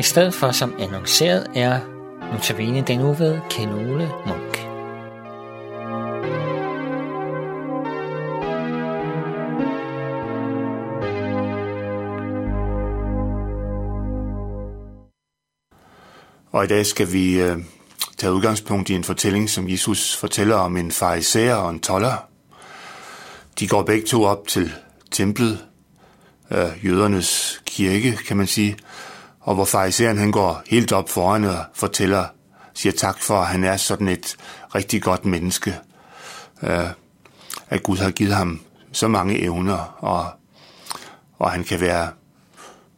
I stedet for som annonceret er notabene den uge ved Kenole Munk. Og i dag skal vi øh, tage udgangspunkt i en fortælling, som Jesus fortæller om en fariser og en toller. De går begge to op til templet, øh, jødernes kirke, kan man sige, og hvor fariseren han går helt op foran og fortæller, siger tak for, at han er sådan et rigtig godt menneske, øh, at Gud har givet ham så mange evner, og, og han kan være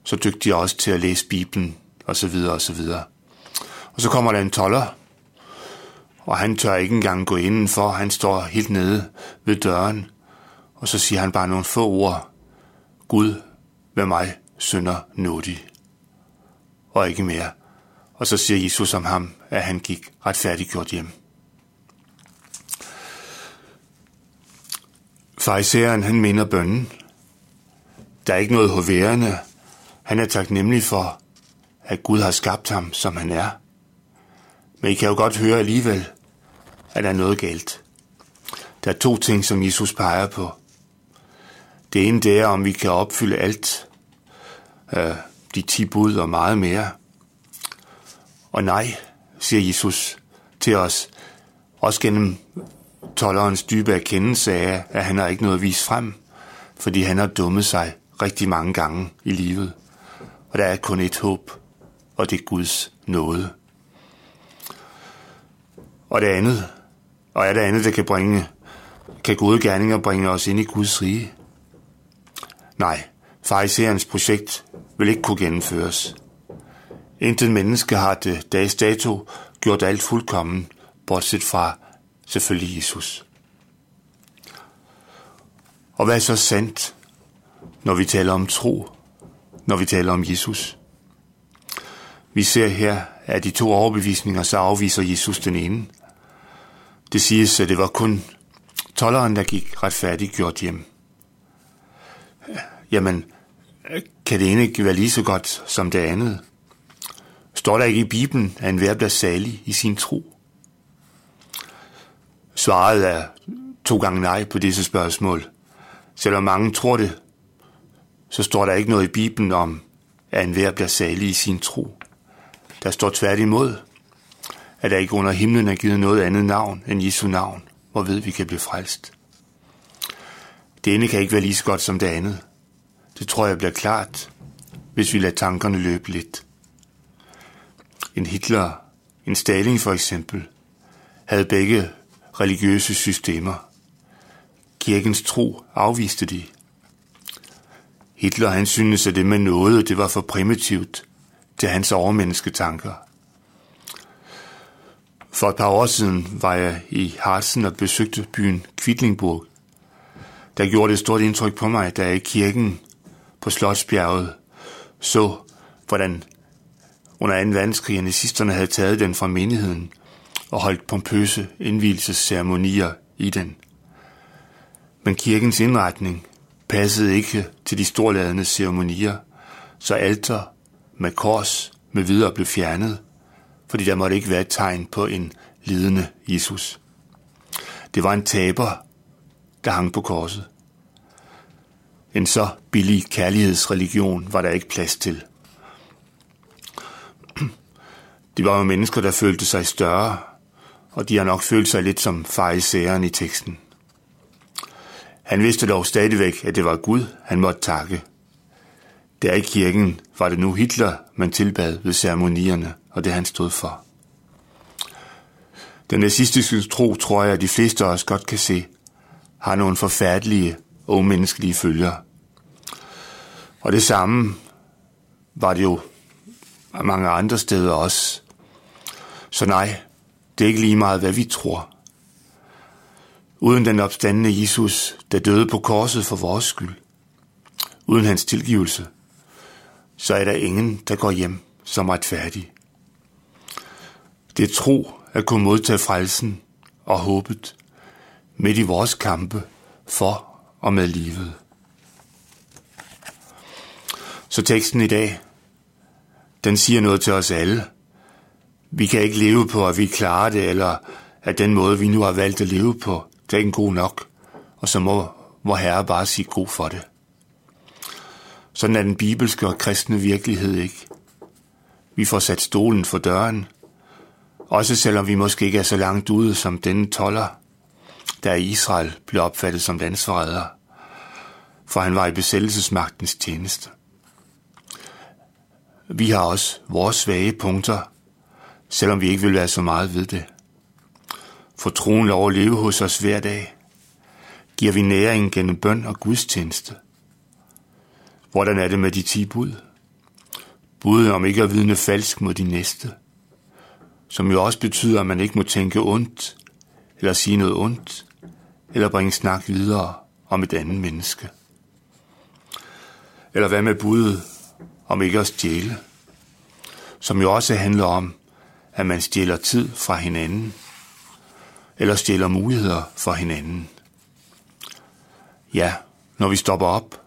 så dygtig også til at læse Bibelen, og så videre, og så videre. Og så kommer der en toller, og han tør ikke engang gå indenfor. Han står helt nede ved døren, og så siger han bare nogle få ord. Gud, vær mig synder nådig. Og ikke mere. Og så siger Jesus om ham, at han gik retfærdiggjort hjem. Fariseren, han minder bønnen. Der er ikke noget hoverende. Han er taknemmelig for, at Gud har skabt ham, som han er. Men I kan jo godt høre alligevel, at der er noget galt. Der er to ting, som Jesus peger på. Det ene det er, om vi kan opfylde alt. Øh, de ti bud og meget mere. Og nej, siger Jesus til os, også gennem tollerens dybe erkendelse af, at han har ikke noget at vise frem, fordi han har dummet sig rigtig mange gange i livet. Og der er kun et håb, og det er Guds nåde. Og det andet, og er det andet, der kan bringe, kan gode gerninger bringe os ind i Guds rige? Nej, fariserens projekt vil ikke kunne gennemføres. Intet menneske har det dags dato gjort alt fuldkommen, bortset fra selvfølgelig Jesus. Og hvad er så sandt, når vi taler om tro, når vi taler om Jesus? Vi ser her, at de to overbevisninger, så afviser Jesus den ene. Det siges, at det var kun tolleren, der gik retfærdiggjort hjem. Jamen, kan det ene ikke være lige så godt som det andet? Står der ikke i Bibelen, at enhver bliver salig i sin tro? Svaret er to gange nej på disse spørgsmål. Selvom mange tror det, så står der ikke noget i Bibelen om, at enhver bliver salig i sin tro. Der står tværtimod, at der ikke under himlen er givet noget andet navn end Jesu navn, hvor ved vi kan blive frelst. Det ene kan ikke være lige så godt som det andet. Det tror jeg bliver klart, hvis vi lader tankerne løbe lidt. En Hitler, en Stalin for eksempel, havde begge religiøse systemer. Kirkens tro afviste de. Hitler han syntes, at det med noget, det var for primitivt til hans overmennesketanker. For et par år siden var jeg i Harzen og besøgte byen Kvittlingburg. Der gjorde det et stort indtryk på mig, da jeg i kirken på Slotsbjerget så, hvordan under 2. verdenskrig nazisterne havde taget den fra menigheden og holdt pompøse indvielsesceremonier i den. Men kirkens indretning passede ikke til de storladende ceremonier, så alter med kors med videre blev fjernet, fordi der måtte ikke være et tegn på en lidende Jesus. Det var en taber, der hang på korset. En så billig kærlighedsreligion var der ikke plads til. De var jo mennesker, der følte sig større, og de har nok følt sig lidt som farisæeren i teksten. Han vidste dog stadigvæk, at det var Gud, han måtte takke. Der i kirken var det nu Hitler, man tilbad ved ceremonierne, og det han stod for. Den nazistiske tro, tror jeg, at de fleste af os godt kan se, har nogle forfærdelige og menneskelige følger. Og det samme var det jo mange andre steder også. Så nej, det er ikke lige meget, hvad vi tror. Uden den opstandende Jesus, der døde på korset for vores skyld, uden hans tilgivelse, så er der ingen, der går hjem som retfærdig. Det er tro at kunne modtage frelsen og håbet midt i vores kampe for og med livet. Så teksten i dag, den siger noget til os alle. Vi kan ikke leve på, at vi klarer det, eller at den måde, vi nu har valgt at leve på, det er ikke god nok. Og så må vor Herre bare sige god for det. Sådan er den bibelske og kristne virkelighed ikke. Vi får sat stolen for døren, også selvom vi måske ikke er så langt ude som denne toller, der i Israel blev opfattet som landsforræder, for han var i besættelsesmagtens tjeneste. Vi har også vores svage punkter, selvom vi ikke vil være så meget ved det. For troen lov at leve hos os hver dag, giver vi næring gennem bøn og gudstjeneste. Hvordan er det med de ti bud? Bud om ikke at vidne falsk mod de næste, som jo også betyder, at man ikke må tænke ondt, eller sige noget ondt, eller bringe snak videre om et andet menneske. Eller hvad med budet om ikke at stjæle, som jo også handler om, at man stjæler tid fra hinanden, eller stjæler muligheder for hinanden. Ja, når vi stopper op,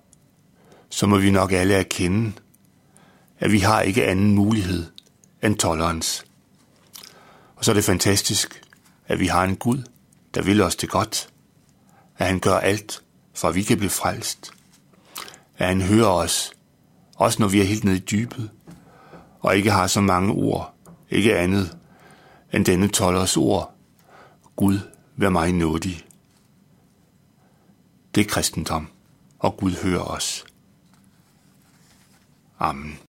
så må vi nok alle erkende, at vi har ikke anden mulighed end tolerance. Og så er det fantastisk, at vi har en Gud, der vil os det godt. At han gør alt, for at vi kan blive frelst. At han hører os, også når vi er helt nede i dybet, og ikke har så mange ord, ikke andet end denne tollers ord. Gud, vær mig nådig. Det er kristendom, og Gud hører os. Amen.